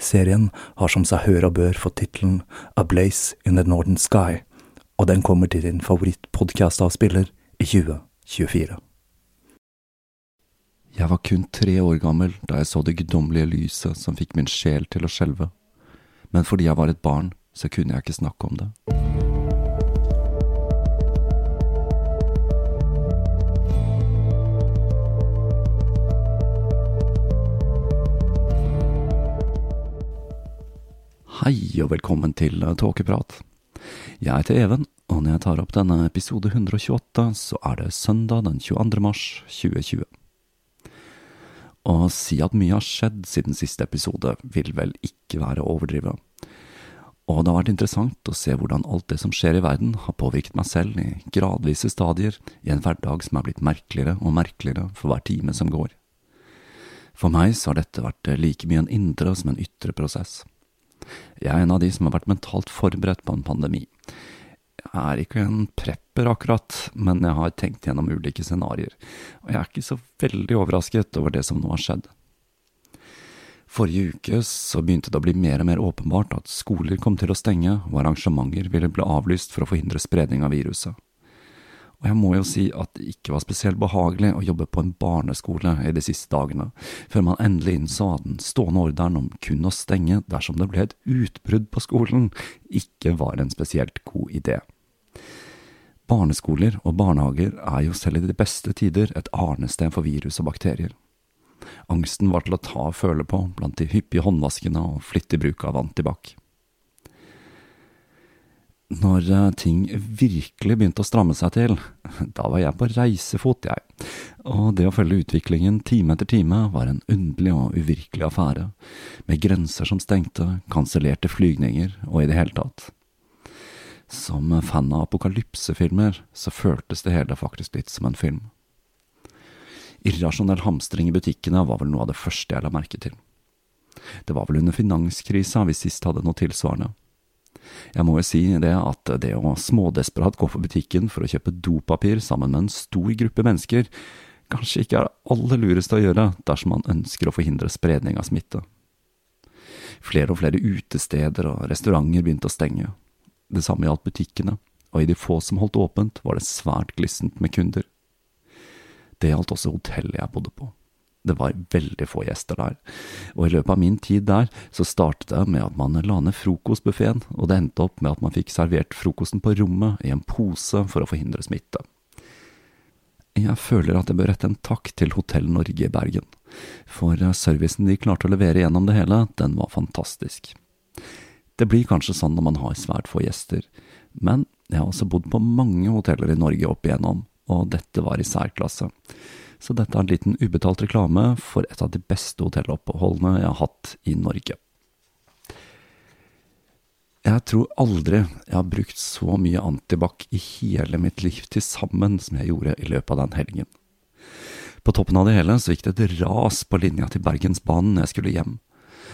Serien har som seg hør og bør fått tittelen A Blaze in the Northern Sky, og den kommer til din favorittpodkastavspiller i 2024. Jeg var kun tre år gammel da jeg så det guddommelige lyset som fikk min sjel til å skjelve, men fordi jeg var et barn, så kunne jeg ikke snakke om det. Hei og velkommen til Tåkeprat. Jeg heter Even, og når jeg tar opp denne episode 128, så er det søndag den 22. mars 2020. Å si at mye har skjedd siden siste episode, vil vel ikke være å overdrive. Og det har vært interessant å se hvordan alt det som skjer i verden, har påvirket meg selv i gradvise stadier i en hverdag som er blitt merkeligere og merkeligere for hver time som går. For meg så har dette vært like mye en indre som en ytre prosess. Jeg er en av de som har vært mentalt forberedt på en pandemi. Jeg er ikke en prepper akkurat, men jeg har tenkt gjennom ulike scenarioer, og jeg er ikke så veldig overrasket over det som nå har skjedd. Forrige uke så begynte det å bli mer og mer åpenbart at skoler kom til å stenge, og arrangementer ville bli avlyst for å forhindre spredning av viruset. Og jeg må jo si at det ikke var spesielt behagelig å jobbe på en barneskole i de siste dagene, før man endelig innså at den stående ordren om kun å stenge dersom det ble et utbrudd på skolen, ikke var en spesielt god idé. Barneskoler og barnehager er jo selv i de beste tider et arnested for virus og bakterier. Angsten var til å ta og føle på blant de hyppige håndvaskene og flittig bruk av antibac når eh, ting virkelig begynte å stramme seg til, da var jeg på reisefot, jeg, og det å følge utviklingen time etter time var en underlig og uvirkelig affære, med grenser som stengte, kansellerte flygninger og i det hele tatt. Som fan av apokalypsefilmer så føltes det hele faktisk litt som en film. Irrasjonell hamstring i butikkene var vel noe av det første jeg la merke til. Det var vel under finanskrisa vi sist hadde noe tilsvarende jeg må jo si det at det å smådesperat gå på butikken for å kjøpe dopapir sammen med en stor gruppe mennesker, kanskje ikke er det aller lureste å gjøre dersom man ønsker å forhindre spredning av smitte. Flere og flere utesteder og restauranter begynte å stenge. Det samme gjaldt butikkene, og i de få som holdt åpent, var det svært glissent med kunder. Det gjaldt også hotellet jeg bodde på. Det var veldig få gjester der, og i løpet av min tid der så startet det med at man la ned frokostbuffeen, og det endte opp med at man fikk servert frokosten på rommet i en pose for å forhindre smitte. Jeg føler at jeg bør rette en takk til Hotell Norge i Bergen, for servicen de klarte å levere gjennom det hele, den var fantastisk. Det blir kanskje sånn når man har svært få gjester, men jeg har også bodd på mange hoteller i Norge opp igjennom, og dette var i særklasse så dette er en liten ubetalt reklame for et av de beste hotelloppholdene jeg har hatt i Norge. Jeg tror aldri jeg har brukt så mye antibac i hele mitt liv til sammen som jeg gjorde i løpet av den helgen. På toppen av det hele så gikk det et ras på linja til Bergensbanen når jeg skulle hjem,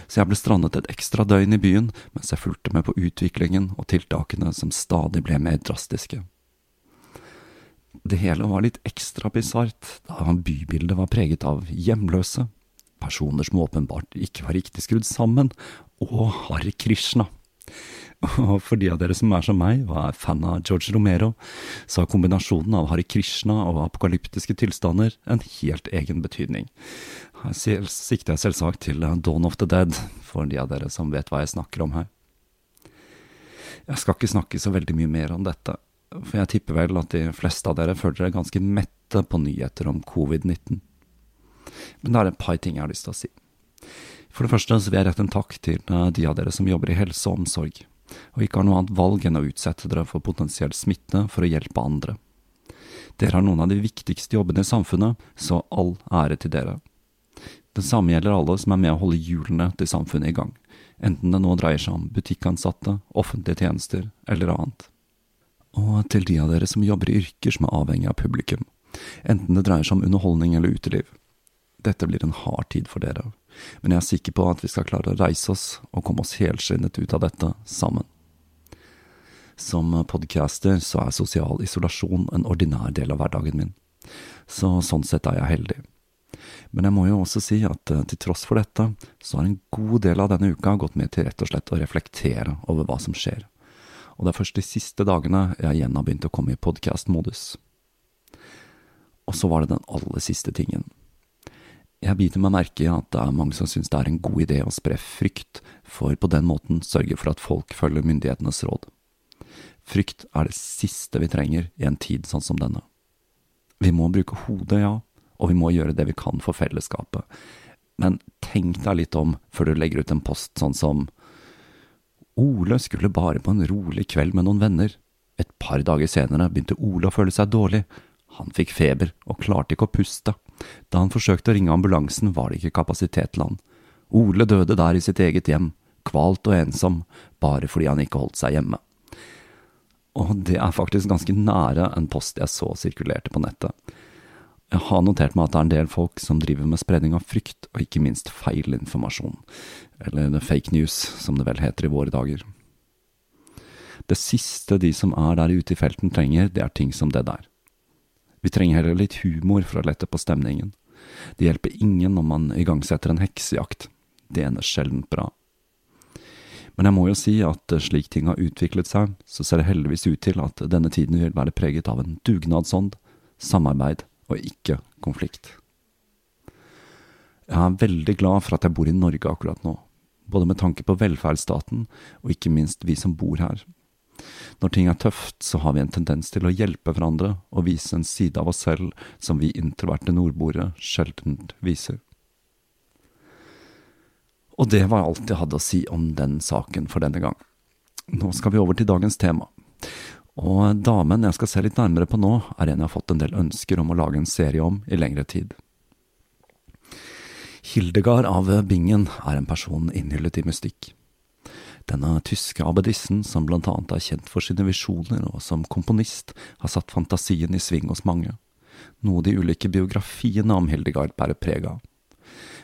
så jeg ble strandet et ekstra døgn i byen mens jeg fulgte med på utviklingen og tiltakene som stadig ble mer drastiske. Det hele var litt ekstra bisart, da bybildet var preget av hjemløse, personer som åpenbart ikke var riktig skrudd sammen, og Hare Krishna. Og for de av dere som er som meg og er fan av George Romero, så har kombinasjonen av Hare Krishna og apokalyptiske tilstander en helt egen betydning. Her sikter jeg selvsagt til Dawn of the Dead, for de av dere som vet hva jeg snakker om her. Jeg skal ikke snakke så veldig mye mer om dette, for jeg tipper vel at de fleste av dere føler dere ganske mette på nyheter om covid-19. Men det er et par ting jeg har lyst til å si. For det første så vil jeg rette en takk til eh, de av dere som jobber i helse og omsorg, og ikke har noe annet valg enn å utsette dere for potensiell smitte for å hjelpe andre. Dere har noen av de viktigste jobbene i samfunnet, så all ære til dere. Det samme gjelder alle som er med å holde hjulene til samfunnet i gang, enten det nå dreier seg om butikkansatte, offentlige tjenester eller annet og til de av dere som jobber i yrker som er avhengig av publikum, enten det dreier seg om underholdning eller uteliv. Dette blir en hard tid for dere, men jeg er sikker på at vi skal klare å reise oss og komme oss helskinnet ut av dette sammen. Som podcaster så er sosial isolasjon en ordinær del av hverdagen min, så sånn sett er jeg heldig. Men jeg må jo også si at eh, til tross for dette, så har en god del av denne uka gått med til rett og slett å reflektere over hva som skjer og det er først de siste dagene jeg igjen har begynt å komme i podkast-modus. Og så var det den aller siste tingen. Jeg biter meg merke i at det er mange som synes det er en god idé å spre frykt, for på den måten sørge for at folk følger myndighetenes råd. Frykt er det siste vi trenger i en tid sånn som denne. Vi må bruke hodet, ja, og vi må gjøre det vi kan for fellesskapet, men tenk deg litt om før du legger ut en post sånn som Ole skulle bare på en rolig kveld med noen venner. Et par dager senere begynte Ole å føle seg dårlig. Han fikk feber og klarte ikke å puste. Da han forsøkte å ringe ambulansen, var det ikke kapasitet til han. Ole døde der i sitt eget hjem, kvalt og ensom, bare fordi han ikke holdt seg hjemme. Og det er faktisk ganske nære en post jeg så sirkulerte på nettet. Jeg har notert meg at det er en del folk som driver med spredning av frykt, og ikke minst feilinformasjon, eller fake news, som det vel heter i våre dager. Det siste de som er der ute i felten trenger, det er ting som det der. Vi trenger heller litt humor for å lette på stemningen. Det hjelper ingen om man igangsetter en heksejakt. Det ender sjelden bra. Men jeg må jo si at slik ting har utviklet seg, så ser det heldigvis ut til at denne tiden vil være preget av en dugnadsånd, samarbeid og ikke konflikt. Jeg er veldig glad for at jeg bor i Norge akkurat nå, både med tanke på velferdsstaten og ikke minst vi som bor her. Når ting er tøft, så har vi en tendens til å hjelpe hverandre og vise en side av oss selv som vi introverte nordboere sjelden viser. Og det var alt jeg hadde å si om den saken for denne gang. Nå skal vi over til dagens tema, og damen jeg skal se litt nærmere på nå, er en jeg har fått en del ønsker om å lage en serie om i lengre tid. Hildegard av Bingen er en person innhyllet i mystikk. Denne tyske abbedissen, som blant annet er kjent for sine visjoner og som komponist, har satt fantasien i sving hos mange, noe de ulike biografiene om Hildegard bærer preg av.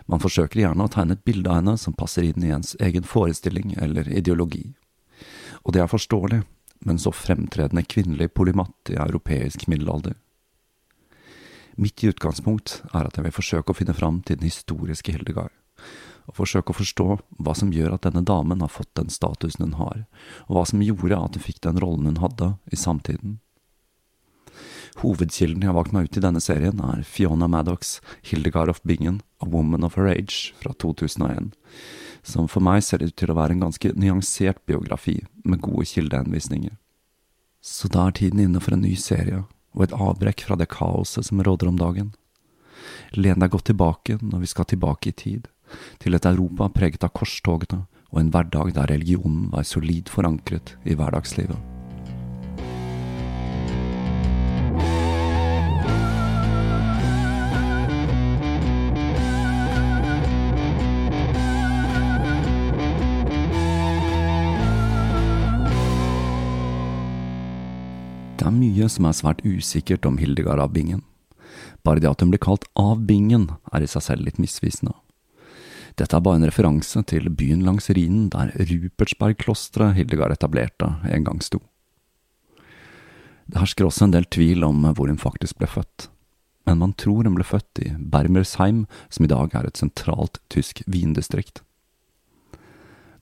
Man forsøker gjerne å tegne et bilde av henne som passer inn i ens egen forestilling eller ideologi. Og det er forståelig, men så fremtredende kvinnelig polymatt i europeisk middelalder. Mitt utgangspunkt er at jeg vil forsøke å finne fram til den historiske Hildegard, og forsøke å forstå hva som gjør at denne damen har fått den statusen hun har, og hva som gjorde at hun fikk den rollen hun hadde i samtiden. Hovedkilden jeg har valgt meg ut i denne serien, er Fiona Maddox, Hildegard of Bingen, A Woman of Her Age fra 2001, som for meg ser ut til å være en ganske nyansert biografi med gode kildehenvisninger. Så da er tiden inne for en ny serie, og et avbrekk fra det kaoset som råder om dagen. Len deg godt tilbake når vi skal tilbake i tid, til et Europa preget av korstogene og en hverdag der religionen var solid forankret i hverdagslivet. Det er mye som er svært usikkert om Hildegard av Bingen. Bare det at hun blir kalt Av Bingen, er i seg selv litt misvisende. Dette er bare en referanse til byen langs Rhinen der Rupertsbergklosteret Hildegard etablerte, en gang sto. Det hersker også en del tvil om hvor hun faktisk ble født, men man tror hun ble født i Bermersheim, som i dag er et sentralt tysk vindistrikt.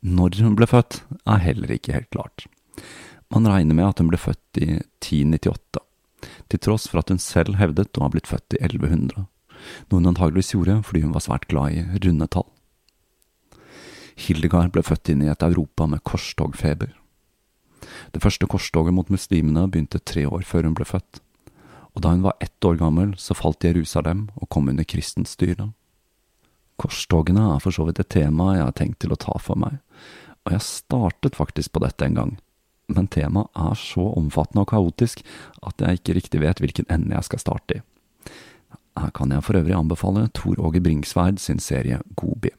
Når hun ble født, er heller ikke helt klart. Man regner med at hun ble født i 1098, til tross for at hun selv hevdet å ha blitt født i 1100, noe hun antageligvis gjorde fordi hun var svært glad i runde tall. Hildegard ble født inn i et Europa med korstogfeber. Det første korstoget mot muslimene begynte tre år før hun ble født, og da hun var ett år gammel, så falt Jerusalem og kom under kristent styre. Korstogene er for så vidt et tema jeg har tenkt til å ta for meg, og jeg startet faktisk på dette en gang, men temaet er så omfattende og kaotisk at jeg ikke riktig vet hvilken ende jeg skal starte i. Her kan jeg for øvrig anbefale Tor Åge Bringsværd sin serie Gobi.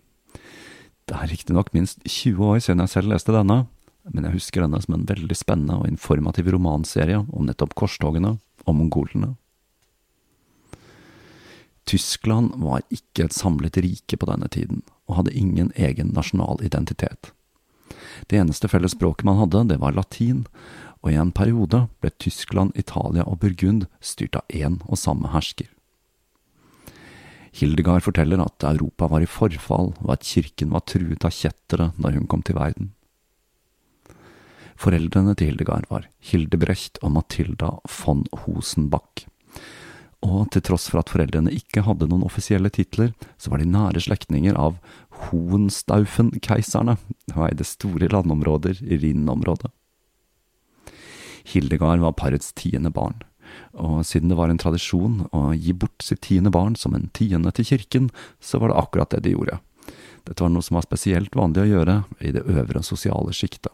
Det er riktignok minst 20 år siden jeg selv leste denne, men jeg husker denne som en veldig spennende og informativ romanserie om nettopp korstogene og mongolene. Tyskland var ikke et samlet rike på denne tiden, og hadde ingen egen nasjonal identitet. Det eneste felles språket man hadde, det var latin, og i en periode ble Tyskland, Italia og Burgund styrt av én og samme hersker. Hildegard forteller at Europa var i forfall, og at kirken var truet av kjettere når hun kom til verden. Foreldrene til Hildegard var Hildebrecht og Matilda von Hosenbach. Og til tross for at foreldrene ikke hadde noen offisielle titler, så var de nære slektninger av Hohenstaufen-keiserne og eide store landområder i Rhinenområdet. Hildegard var parets tiende barn, og siden det var en tradisjon å gi bort sitt tiende barn som en tiende til kirken, så var det akkurat det de gjorde. Dette var noe som var spesielt vanlig å gjøre i det øvre sosiale sjiktet.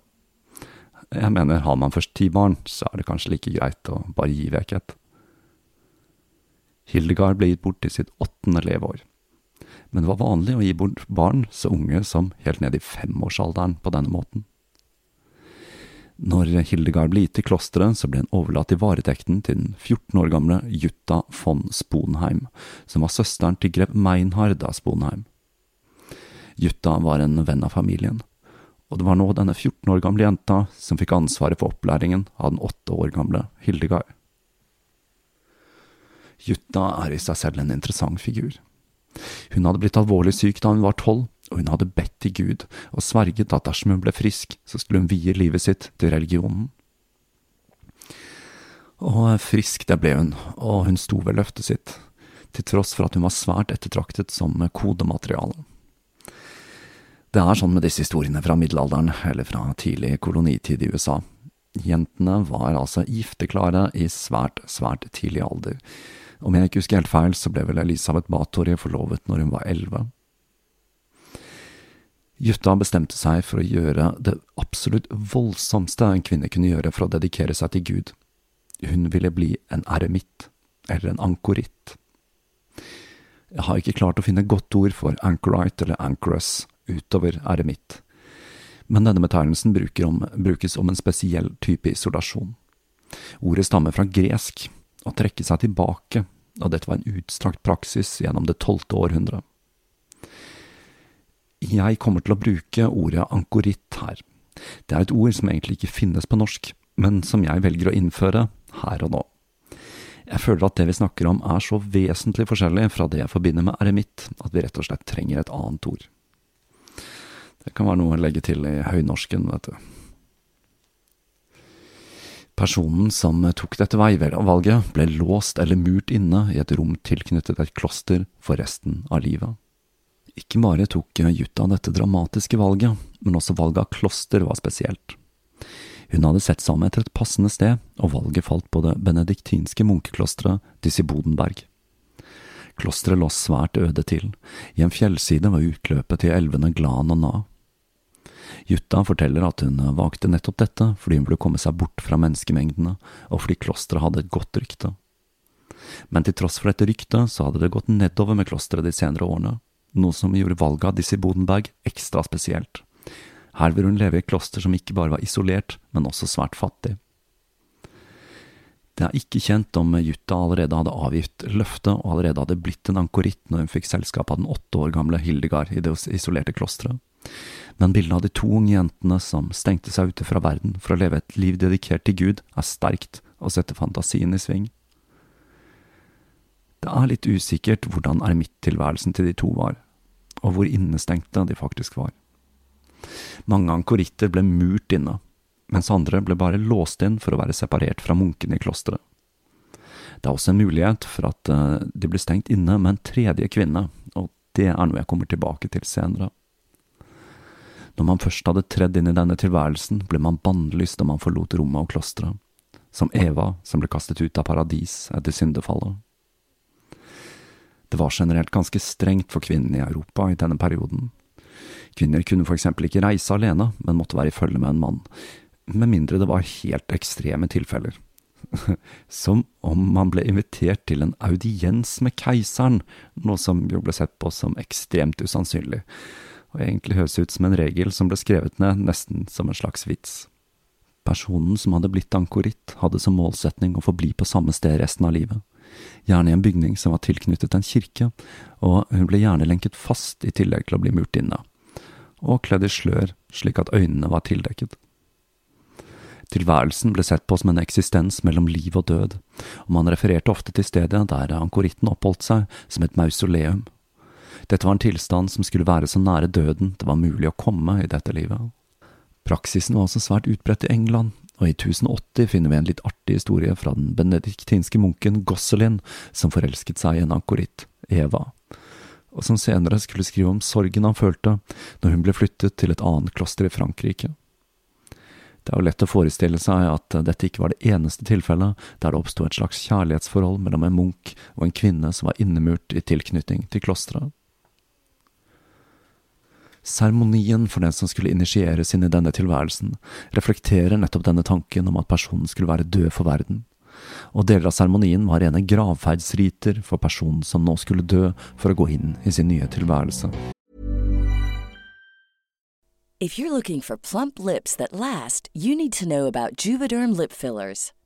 Jeg mener, har man først ti barn, så er det kanskje like greit å bare gi vekk et. Hildegard ble gitt bort i sitt åttende leveår. Men det var vanlig å gi bort barn så unge som helt ned i femårsalderen på denne måten. Når Hildegard ble gitt til klosteret, så ble hun overlatt i varetekten til den 14 år gamle Jutta von Sponheim, som var søsteren til grev Meinhard av Sponheim. Jutta var en venn av familien, og det var nå denne 14 år gamle jenta som fikk ansvaret for opplæringen av den åtte år gamle Hildegard. Jutta er i seg selv en interessant figur. Hun hadde blitt alvorlig syk da hun var tolv, og hun hadde bedt til Gud og sverget at dersom hun ble frisk, så skulle hun vie livet sitt til religionen. Og frisk det ble hun, og hun sto ved løftet sitt, til tross for at hun var svært ettertraktet som kodemateriale. Det er sånn med disse historiene fra middelalderen, eller fra tidlig kolonitid i USA. Jentene var altså gifteklare i svært, svært tidlig alder, om jeg ikke husker helt feil, så ble vel Elisabeth Batory forlovet når hun var elleve. Jutta bestemte seg for å gjøre det absolutt voldsomste en kvinne kunne gjøre for å dedikere seg til Gud. Hun ville bli en eremitt, eller en ankoritt. Jeg har ikke klart å finne godt ord for anchorite eller anchoress utover eremitt, men denne betegnelsen brukes om en spesiell type isolasjon. Ordet stammer fra gresk å trekke seg tilbake, og dette var en utstrakt praksis gjennom det tolvte århundret. Jeg kommer til å bruke ordet ankoritt her. Det er et ord som egentlig ikke finnes på norsk, men som jeg velger å innføre her og nå. Jeg føler at det vi snakker om er så vesentlig forskjellig fra det jeg forbinder med eremitt, at vi rett og slett trenger et annet ord. Det kan være noe å legge til i høynorsken, vet du. Personen som tok dette veivalget, ble låst eller murt inne i et rom tilknyttet et kloster for resten av livet. Ikke bare tok Jutta dette dramatiske valget, men også valget av kloster var spesielt. Hun hadde sett seg om etter et passende sted, og valget falt på det benediktinske munkeklosteret Disibodenberg. Klosteret lå svært øde til, i en fjellside ved utløpet til elvene Glan og Na. Jutta forteller at hun valgte nettopp dette fordi hun ville komme seg bort fra menneskemengdene, og fordi klosteret hadde et godt rykte. Men til tross for dette ryktet så hadde det gått nedover med klosteret de senere årene, noe som gjorde valget av i Bodenberg ekstra spesielt. Her vil hun leve i et kloster som ikke bare var isolert, men også svært fattig. Det er ikke kjent om Jutta allerede hadde avgitt løftet og allerede hadde blitt en ankoritt når hun fikk selskap av den åtte år gamle Hildegard i det isolerte klosteret men bildet av de to unge jentene som stengte seg ute fra verden for å leve et liv dedikert til Gud, er sterkt og setter fantasien i sving. Det er litt usikkert hvordan eremitttilværelsen til de to var, og hvor innestengte de faktisk var. Mange ankoritter ble murt inne, mens andre ble bare låst inn for å være separert fra munkene i klosteret. Det er også en mulighet for at eh, de ble stengt inne med en tredje kvinne, og det er noe jeg kommer tilbake til senere. Når man først hadde tredd inn i denne tilværelsen, ble man bannlyst da man forlot rommet og klosteret, som Eva som ble kastet ut av paradis etter syndefallet. Det var generelt ganske strengt for kvinnene i Europa i denne perioden. Kvinner kunne for eksempel ikke reise alene, men måtte være i følge med en mann, med mindre det var helt ekstreme tilfeller. Som om man ble invitert til en audiens med keiseren, noe som jo ble sett på som ekstremt usannsynlig og egentlig høres ut som en regel som ble skrevet ned nesten som en slags vits. Personen som hadde blitt ankoritt, hadde som målsetning å forbli på samme sted resten av livet, gjerne i en bygning som var tilknyttet en kirke, og hun ble gjerne lenket fast i tillegg til å bli murt inne, og kledd i slør slik at øynene var tildekket. Tilværelsen ble sett på som en eksistens mellom liv og død, og man refererte ofte til stedet der ankoritten oppholdt seg, som et mausoleum dette var en tilstand som skulle være så nære døden det var mulig å komme i dette livet. Praksisen var også svært utbredt i England, og i 1080 finner vi en litt artig historie fra den benediktinske munken Gosselin, som forelsket seg i en ankoritt, Eva, og som senere skulle skrive om sorgen han følte når hun ble flyttet til et annet kloster i Frankrike. Det er jo lett å forestille seg at dette ikke var det eneste tilfellet der det oppsto et slags kjærlighetsforhold mellom en munk og en kvinne som var innemurt i tilknytning til klosteret. Seremonien for den som skulle initieres inn i denne tilværelsen, reflekterer nettopp denne tanken om at personen skulle være død for verden, og deler av seremonien var rene gravferdsriter for personen som nå skulle dø for å gå inn i sin nye tilværelse. If you're.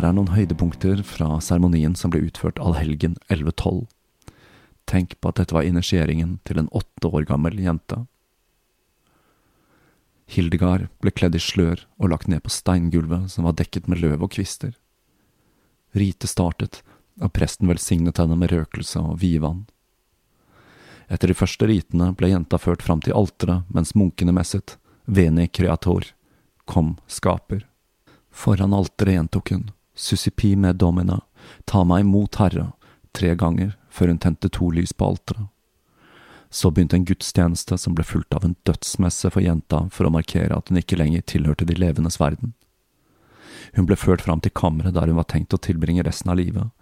Her er noen høydepunkter fra seremonien som ble utført allhelgen 1112. Tenk på at dette var initieringen til en åtte år gammel jente. Hildegard ble kledd i slør og lagt ned på steingulvet som var dekket med løv og kvister. Ritet startet, og presten velsignet henne med røkelse og vidvann. Etter de første ritene ble jenta ført fram til alteret mens munkene messet Veni creator, kom skaper. Foran alteret gjentok hun Susipi med domina, ta meg imot Herre, tre ganger før hun tente to lys på alteret. Så begynte en gudstjeneste som ble fulgt av en dødsmesse for jenta for å markere at hun ikke lenger tilhørte de levendes verden. Hun ble ført fram til kammeret der hun var tenkt å tilbringe resten av livet,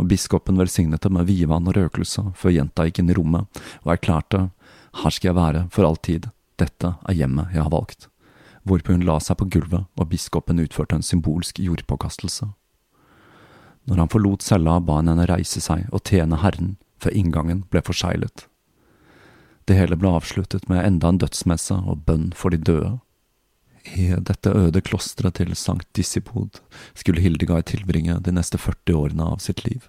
og biskopen velsignet det med vidvann og røkelse før jenta gikk inn i rommet og erklærte her skal jeg være for all tid, dette er hjemmet jeg har valgt, hvorpå hun la seg på gulvet og biskopen utførte en symbolsk jordpåkastelse. Når han forlot cella, ba han henne reise seg og tjene Herren før inngangen ble forseglet. Det hele ble avsluttet med enda en dødsmesse og bønn for de døde. I dette øde klosteret til Sankt Dissipod skulle Hildegard tilbringe de neste 40 årene av sitt liv.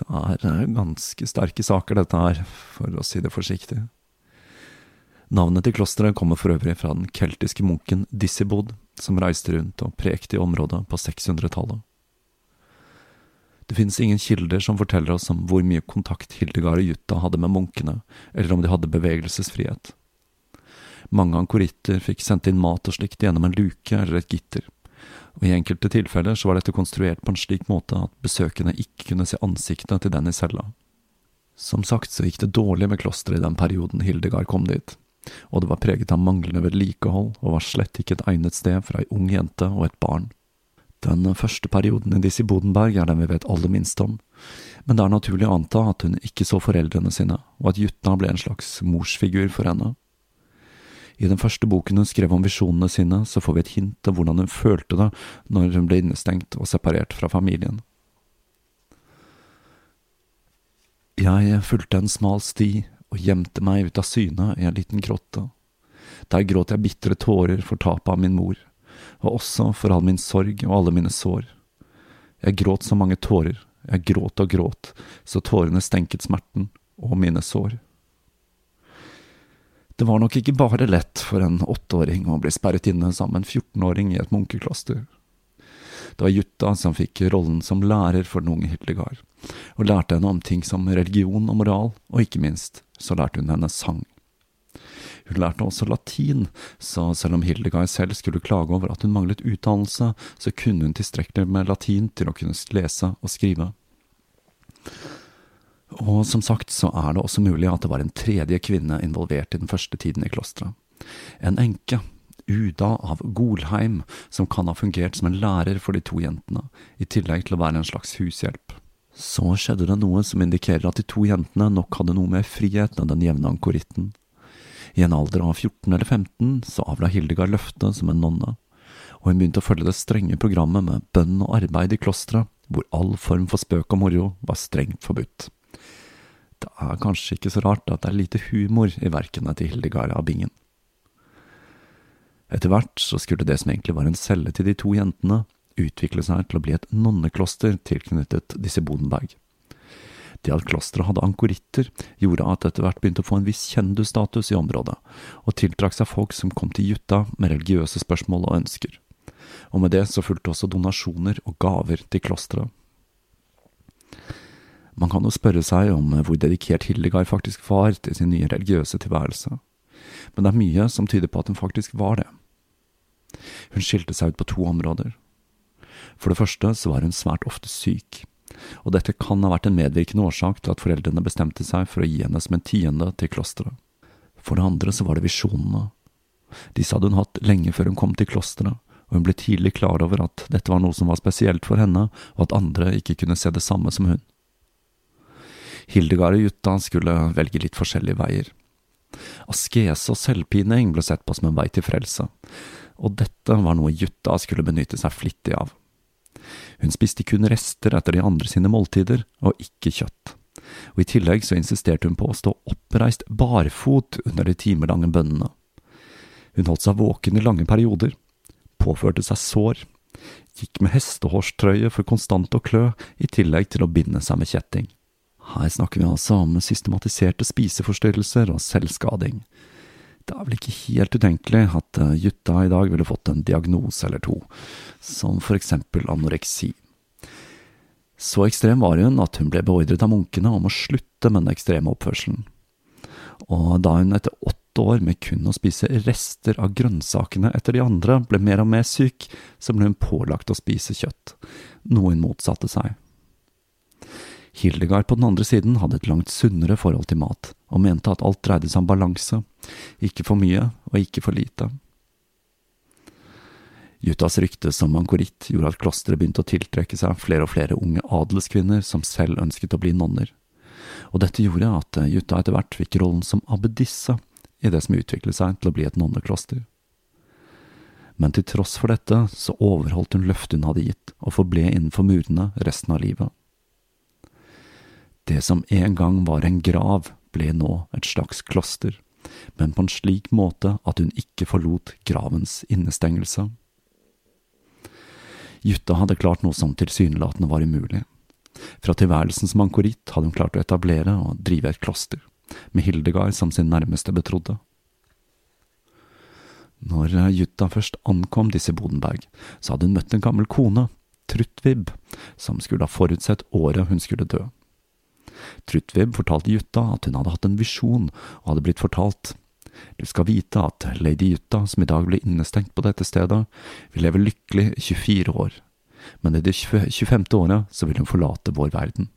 Det er ganske sterke saker, dette her, for å si det forsiktig. Navnet til klosteret kommer for øvrig fra den keltiske munken Dissibod, som reiste rundt og prekte i området på 600-tallet. Det finnes ingen kilder som forteller oss om hvor mye kontakt Hildegard og Jutta hadde med munkene, eller om de hadde bevegelsesfrihet. Mange ankoritter fikk sendt inn mat og slikt gjennom en luke eller et gitter, og i enkelte tilfeller så var dette konstruert på en slik måte at besøkende ikke kunne se ansiktet til den i cella. Som sagt så gikk det dårlig med klosteret i den perioden Hildegard kom dit, og det var preget av manglende vedlikehold og var slett ikke et egnet sted for ei ung jente og et barn. Den første perioden i Dizzie Bodenberg er den vi vet aller minst om, men det er naturlig å anta at hun ikke så foreldrene sine, og at Jutta ble en slags morsfigur for henne. I den første boken hun skrev om visjonene sine, så får vi et hint av hvordan hun følte det når hun ble innestengt og separert fra familien. Jeg fulgte en smal sti og gjemte meg ut av syne i en liten grotte. Der gråt jeg bitre tårer for tapet av min mor og også for all min sorg og alle mine sår. Jeg gråt så mange tårer, jeg gråt og gråt, så tårene stenket smerten og mine sår. Det var nok ikke bare lett for en åtteåring å bli sperret inne sammen med en fjortenåring i et munkekloster. Det var Jutta som fikk rollen som lærer for den unge Hildegard, og lærte henne om ting som religion og moral, og ikke minst så lærte hun henne sang. Hun lærte også latin, så selv om Hildegard selv skulle klage over at hun manglet utdannelse, så kunne hun tilstrekkelig med latin til å kunne lese og skrive. Og som sagt så er det også mulig at det var en tredje kvinne involvert i den første tiden i klosteret. En enke, Uda av Golheim, som kan ha fungert som en lærer for de to jentene, i tillegg til å være en slags hushjelp. Så skjedde det noe som indikerer at de to jentene nok hadde noe mer frihet enn den jevne ankoritten. I en alder av 14 eller 15 så avla Hildegard løftet som en nonne, og hun begynte å følge det strenge programmet med bønn og arbeid i klosteret, hvor all form for spøk og moro var strengt forbudt. Det er kanskje ikke så rart at det er lite humor i verkene til Hildegard av Bingen. Etter hvert så skulle det som egentlig var en celle til de to jentene, utvikle seg til å bli et nonnekloster tilknyttet disse Bodenberg. Det at klosteret hadde ankoritter, gjorde at etter hvert begynte å få en viss kjendusstatus i området, og tiltrakk seg folk som kom til Jutta med religiøse spørsmål og ønsker. Og med det så fulgte også donasjoner og gaver til klosteret. Man kan jo spørre seg om hvor dedikert Hildegard faktisk var til sin nye religiøse tilværelse, men det er mye som tyder på at hun faktisk var det. Hun skilte seg ut på to områder. For det første så var hun svært ofte syk, og dette kan ha vært en medvirkende årsak til at foreldrene bestemte seg for å gi henne som en tiende til klosteret. For det andre så var det visjonene. Disse hadde hun hatt lenge før hun kom til klosteret, og hun ble tidlig klar over at dette var noe som var spesielt for henne, og at andre ikke kunne se det samme som hun. Hildegard og Jutta skulle velge litt forskjellige veier. Askese og selvpining ble sett på som en vei til frelse, og dette var noe Jutta skulle benytte seg flittig av. Hun spiste kun rester etter de andre sine måltider, og ikke kjøtt. Og I tillegg så insisterte hun på å stå oppreist barfot under de timelange bønnene. Hun holdt seg våken i lange perioder, påførte seg sår, gikk med hestehårstrøye for konstant å klø, i tillegg til å binde seg med kjetting. Her snakker vi altså om systematiserte spiseforstyrrelser og selvskading. Det er vel ikke helt utenkelig at gutta Jutta i dag ville fått en diagnose eller to, som for eksempel anoreksi. Så ekstrem var hun at hun ble beordret av munkene om å slutte med den ekstreme oppførselen. Og da hun etter åtte år med kun å spise rester av grønnsakene etter de andre ble mer og mer syk, så ble hun pålagt å spise kjøtt, noe hun motsatte seg. Hildegard på den andre siden hadde et langt sunnere forhold til mat, og mente at alt dreide seg om balanse, ikke for mye og ikke for lite. Juttas rykte som mankoritt gjorde at klosteret begynte å tiltrekke seg flere og flere unge adelskvinner som selv ønsket å bli nonner, og dette gjorde at Jutta etter hvert fikk rollen som abbedisse i det som utviklet seg til å bli et nonnekloster. Men til tross for dette så overholdt hun løftet hun hadde gitt, og forble innenfor murene resten av livet. Det som en gang var en grav, ble nå et slags kloster, men på en slik måte at hun ikke forlot gravens innestengelse. Jutta hadde klart noe som tilsynelatende var umulig. Fra tilværelsen som ankoritt hadde hun klart å etablere og drive et kloster, med Hildegard som sin nærmeste betrodde. Når Jutta først ankom disse Bodenberg, så hadde hun møtt en gammel kone, Truttvib, som skulle ha forutsett året hun skulle dø. Trutweb fortalte Jutta at hun hadde hatt en visjon, og hadde blitt fortalt. Du skal vite at lady Jutta, som i dag ble innestengt på dette stedet, vil leve lykkelig 24 år, men i det 25. året så vil hun forlate vår verden.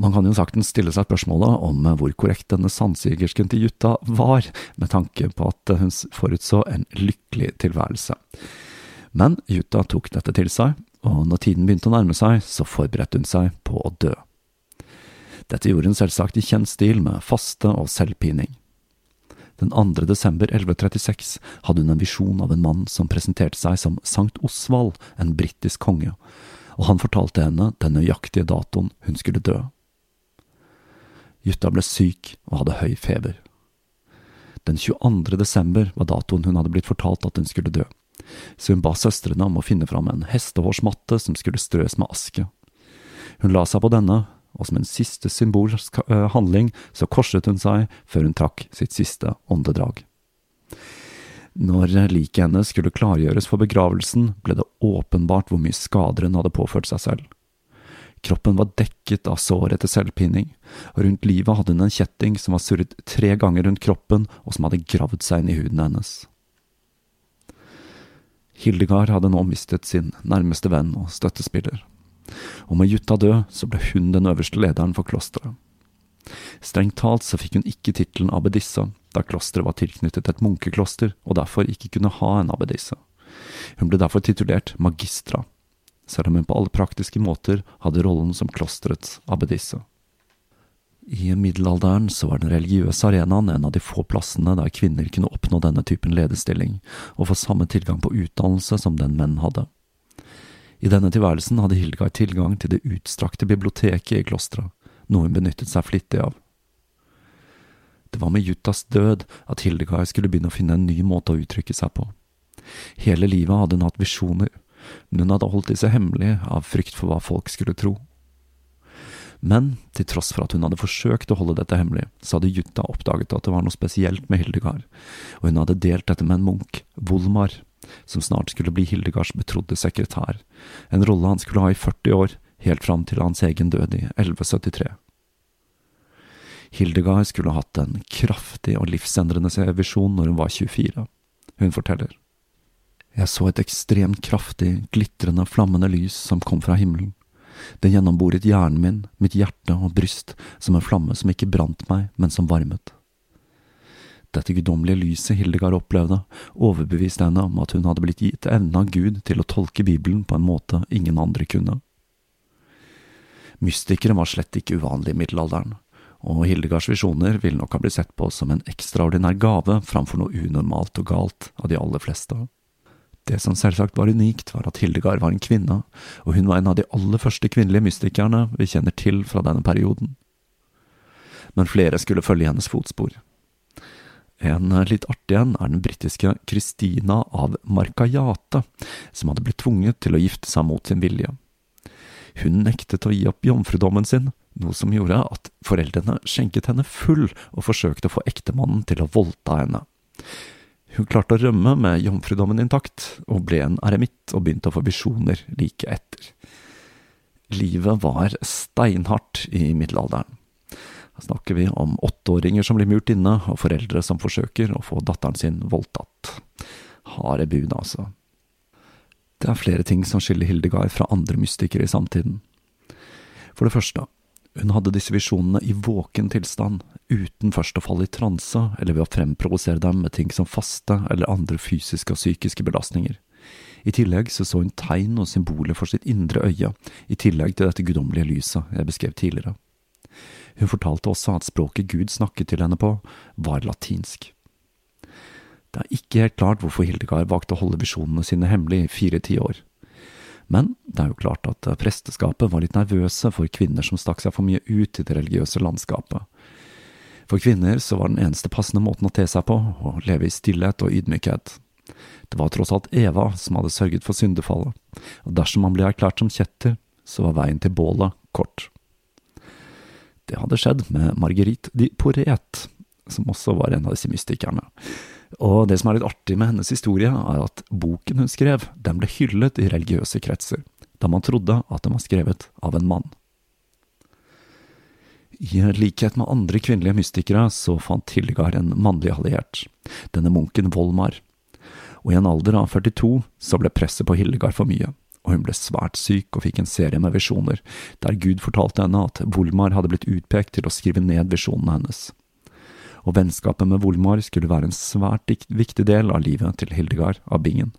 Man kan jo saktens stille seg spørsmålet om hvor korrekt denne sandsigersken til Jutta var, med tanke på at hun forutså en lykkelig tilværelse. Men Jutta tok dette til seg, og når tiden begynte å nærme seg, så forberedte hun seg på å dø. Dette gjorde hun selvsagt i kjent stil med faste og selvpining. Den 2. desember 1136 hadde hun en visjon av en mann som presenterte seg som Sankt Osvald, en britisk konge, og han fortalte henne den nøyaktige datoen hun skulle dø. Jutta ble syk og hadde høy feber. Den 22. desember var datoen hun hadde blitt fortalt at hun skulle dø så hun ba søstrene om å finne fram en hestehårsmatte som skulle strøs med aske. Hun la seg på denne, og som en siste symbolsk eh, handling så korset hun seg før hun trakk sitt siste åndedrag. Når liket hennes skulle klargjøres for begravelsen, ble det åpenbart hvor mye skader hun hadde påført seg selv. Kroppen var dekket av sår etter selvpining, og rundt livet hadde hun en kjetting som var surret tre ganger rundt kroppen og som hadde gravd seg inn i huden hennes. Hildegard hadde nå mistet sin nærmeste venn og støttespiller, og med Jutta død så ble hun den øverste lederen for klosteret. Strengt talt så fikk hun ikke tittelen abbedisse, da klosteret var tilknyttet et munkekloster og derfor ikke kunne ha en abbedisse. Hun ble derfor titulert magistra, selv om hun på alle praktiske måter hadde rollen som klosterets abbedisse. I middelalderen så var den religiøse arenaen en av de få plassene der kvinner kunne oppnå denne typen lederstilling, og få samme tilgang på utdannelse som den menn hadde. I denne tilværelsen hadde Hildegard tilgang til det utstrakte biblioteket i klosteret, noe hun benyttet seg flittig av. Det var med Juttas død at Hildegard skulle begynne å finne en ny måte å uttrykke seg på. Hele livet hadde hun hatt visjoner, men hun hadde holdt disse hemmelig av frykt for hva folk skulle tro. Men til tross for at hun hadde forsøkt å holde dette hemmelig, så hadde Jutta oppdaget at det var noe spesielt med Hildegard, og hun hadde delt dette med en munk, Volmar, som snart skulle bli Hildegards betrodde sekretær, en rolle han skulle ha i 40 år, helt fram til hans egen død i 1173. Hildegard skulle ha hatt en kraftig og livsendrende visjon når hun var 24. Hun forteller. Jeg så et ekstremt kraftig, glitrende, flammende lys som kom fra himmelen. Det gjennomboret hjernen min, mitt hjerte og bryst, som en flamme som ikke brant meg, men som varmet. Dette guddommelige lyset Hildegard opplevde, overbeviste henne om at hun hadde blitt gitt evnen av Gud til å tolke Bibelen på en måte ingen andre kunne. Mystikere var slett ikke uvanlige i middelalderen, og Hildegards visjoner ville nok ha blitt sett på som en ekstraordinær gave framfor noe unormalt og galt av de aller fleste. Det som selvsagt var unikt, var at Hildegard var en kvinne, og hun var en av de aller første kvinnelige mystikerne vi kjenner til fra denne perioden. Men flere skulle følge hennes fotspor. En litt artig en er den britiske Christina av Markajate, som hadde blitt tvunget til å gifte seg mot sin vilje. Hun nektet å gi opp jomfrudommen sin, noe som gjorde at foreldrene skjenket henne full og forsøkte å få ektemannen til å voldta henne. Hun klarte å rømme med jomfrudommen intakt, og ble en eremitt og begynte å få visjoner like etter. Livet var steinhardt i middelalderen. Her snakker vi om åtteåringer som blir murt inne, og foreldre som forsøker å få datteren sin voldtatt. Harde bud, altså. Det er flere ting som skiller Hildegard fra andre mystikere i samtiden. For det første, hun hadde disse visjonene i våken tilstand, uten først å falle i transe eller ved å fremprovosere dem med ting som faste eller andre fysiske og psykiske belastninger. I tillegg så, så hun tegn og symboler for sitt indre øye, i tillegg til dette guddommelige lyset jeg beskrev tidligere. Hun fortalte også at språket Gud snakket til henne på, var latinsk. Det er ikke helt klart hvorfor Hildegard valgte å holde visjonene sine hemmelig i fire tiår. Men det er jo klart at presteskapet var litt nervøse for kvinner som stakk seg for mye ut i det religiøse landskapet. For kvinner så var den eneste passende måten å te seg på å leve i stillhet og ydmykhet. Det var tross alt Eva som hadde sørget for syndefallet, og dersom man ble erklært som kjetter, så var veien til bålet kort. Det hadde skjedd med Marguerite de Poret, som også var en av disse mystikerne. Og det som er litt artig med hennes historie, er at boken hun skrev, den ble hyllet i religiøse kretser, da man trodde at den var skrevet av en mann. I likhet med andre kvinnelige mystikere så fant Hildegard en mannlig alliert, denne munken Volmar, og i en alder av 42 så ble presset på Hildegard for mye og hun ble svært syk og fikk en serie med visjoner, der Gud fortalte henne at Volmar hadde blitt utpekt til å skrive ned visjonene hennes. Og vennskapet med Volmar skulle være en svært viktig del av livet til Hildegard av Bingen.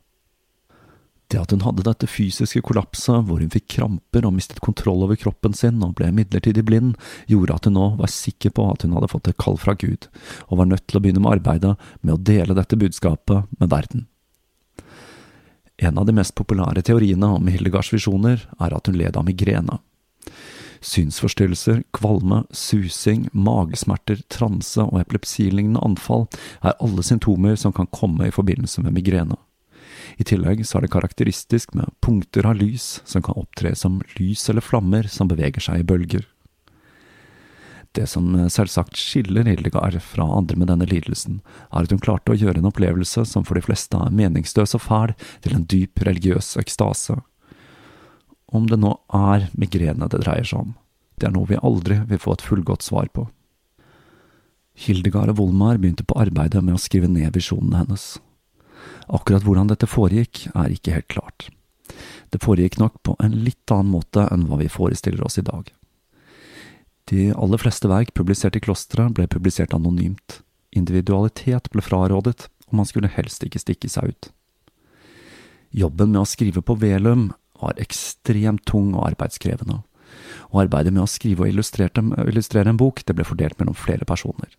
Det at hun hadde dette fysiske kollapset, hvor hun fikk kramper og mistet kontroll over kroppen sin og ble midlertidig blind, gjorde at hun nå var sikker på at hun hadde fått et kall fra Gud, og var nødt til å begynne med arbeidet med å dele dette budskapet med verden. En av de mest populære teoriene om Hildegards visjoner er at hun led av migrene. Synsforstyrrelser, kvalme, susing, magesmerter, transe og epilepsilignende anfall er alle symptomer som kan komme i forbindelse med migrene. I tillegg så er det karakteristisk med punkter av lys som kan opptre som lys eller flammer som beveger seg i bølger. Det som selvsagt skiller Hildegard fra andre med denne lidelsen, er at hun klarte å gjøre en opplevelse som for de fleste er meningsløs og fæl, til en dyp religiøs ekstase. Om det nå er migrene det dreier seg om, det er noe vi aldri vil få et fullgodt svar på. Hildegard og Volmar begynte på arbeidet med å skrive ned visjonene hennes. Akkurat hvordan dette foregikk, er ikke helt klart. Det foregikk nok på en litt annen måte enn hva vi forestiller oss i dag. De aller fleste verk publisert i klosteret ble publisert anonymt. Individualitet ble frarådet, og man skulle helst ikke stikke seg ut. Jobben med å skrive på velum var ekstremt tung og arbeidskrevende, og arbeidet med å skrive og illustrere en bok det ble fordelt mellom flere personer.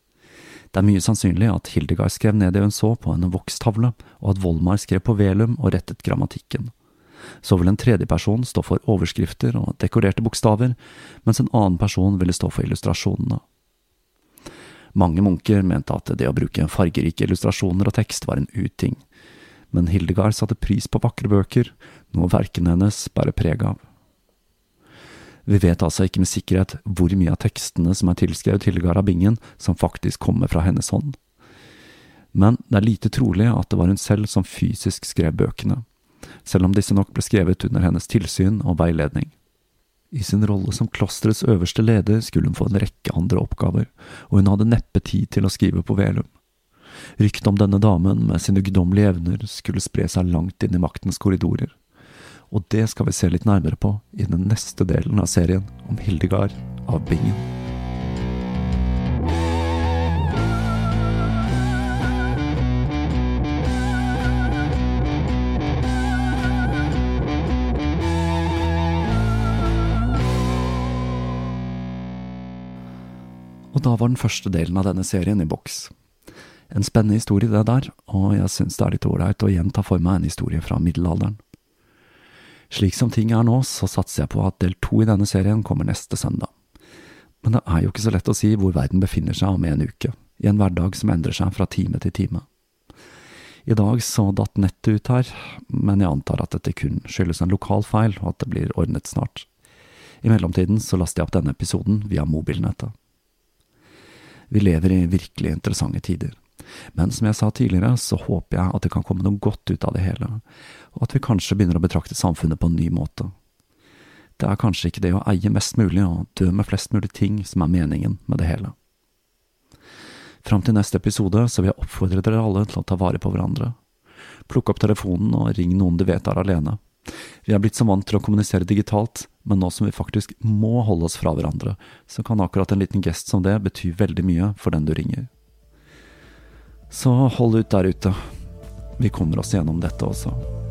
Det er mye sannsynlig at Hildegard skrev ned det hun så på en vokstavle, og at Volmar skrev på velum og rettet grammatikken så vil en tredje person stå for overskrifter og dekorerte bokstaver, mens en annen person ville stå for illustrasjonene. Mange munker mente at det å bruke fargerike illustrasjoner og tekst var en uting, men Hildegard satte pris på vakre bøker, noe verkene hennes bærer preg av. Vi vet altså ikke med sikkerhet hvor mye av tekstene som er tilskrevet Hildegard av Bingen, som faktisk kommer fra hennes hånd. Men det er lite trolig at det var hun selv som fysisk skrev bøkene selv om disse nok ble skrevet under hennes tilsyn og veiledning. I sin rolle som klosterets øverste leder skulle hun få en rekke andre oppgaver, og hun hadde neppe tid til å skrive på Velum. Ryktet om denne damen med sine guddommelige evner skulle spre seg langt inn i maktens korridorer, og det skal vi se litt nærmere på i den neste delen av serien om Hildegard av Bingen. Og da var den første delen av denne serien i boks. En spennende historie det der, og jeg synes det er litt ålreit å igjen ta for meg en historie fra middelalderen. Slik som ting er nå, så satser jeg på at del to i denne serien kommer neste søndag. Men det er jo ikke så lett å si hvor verden befinner seg om en uke, i en hverdag som endrer seg fra time til time. I dag så datt nettet ut her, men jeg antar at dette kun skyldes en lokal feil, og at det blir ordnet snart. I mellomtiden så laster jeg opp denne episoden via mobilnettet. Vi lever i virkelig interessante tider, men som jeg sa tidligere, så håper jeg at det kan komme noe godt ut av det hele, og at vi kanskje begynner å betrakte samfunnet på en ny måte. Det er kanskje ikke det å eie mest mulig og dø med flest mulig ting som er meningen med det hele. Fram til neste episode så vil jeg oppfordre dere alle til å ta vare på hverandre. Plukk opp telefonen og ring noen du vet er alene. Vi er blitt så vant til å kommunisere digitalt, men nå som vi faktisk må holde oss fra hverandre, så kan akkurat en liten gest som det bety veldig mye for den du ringer. Så hold ut der ute. Vi kommer oss gjennom dette også.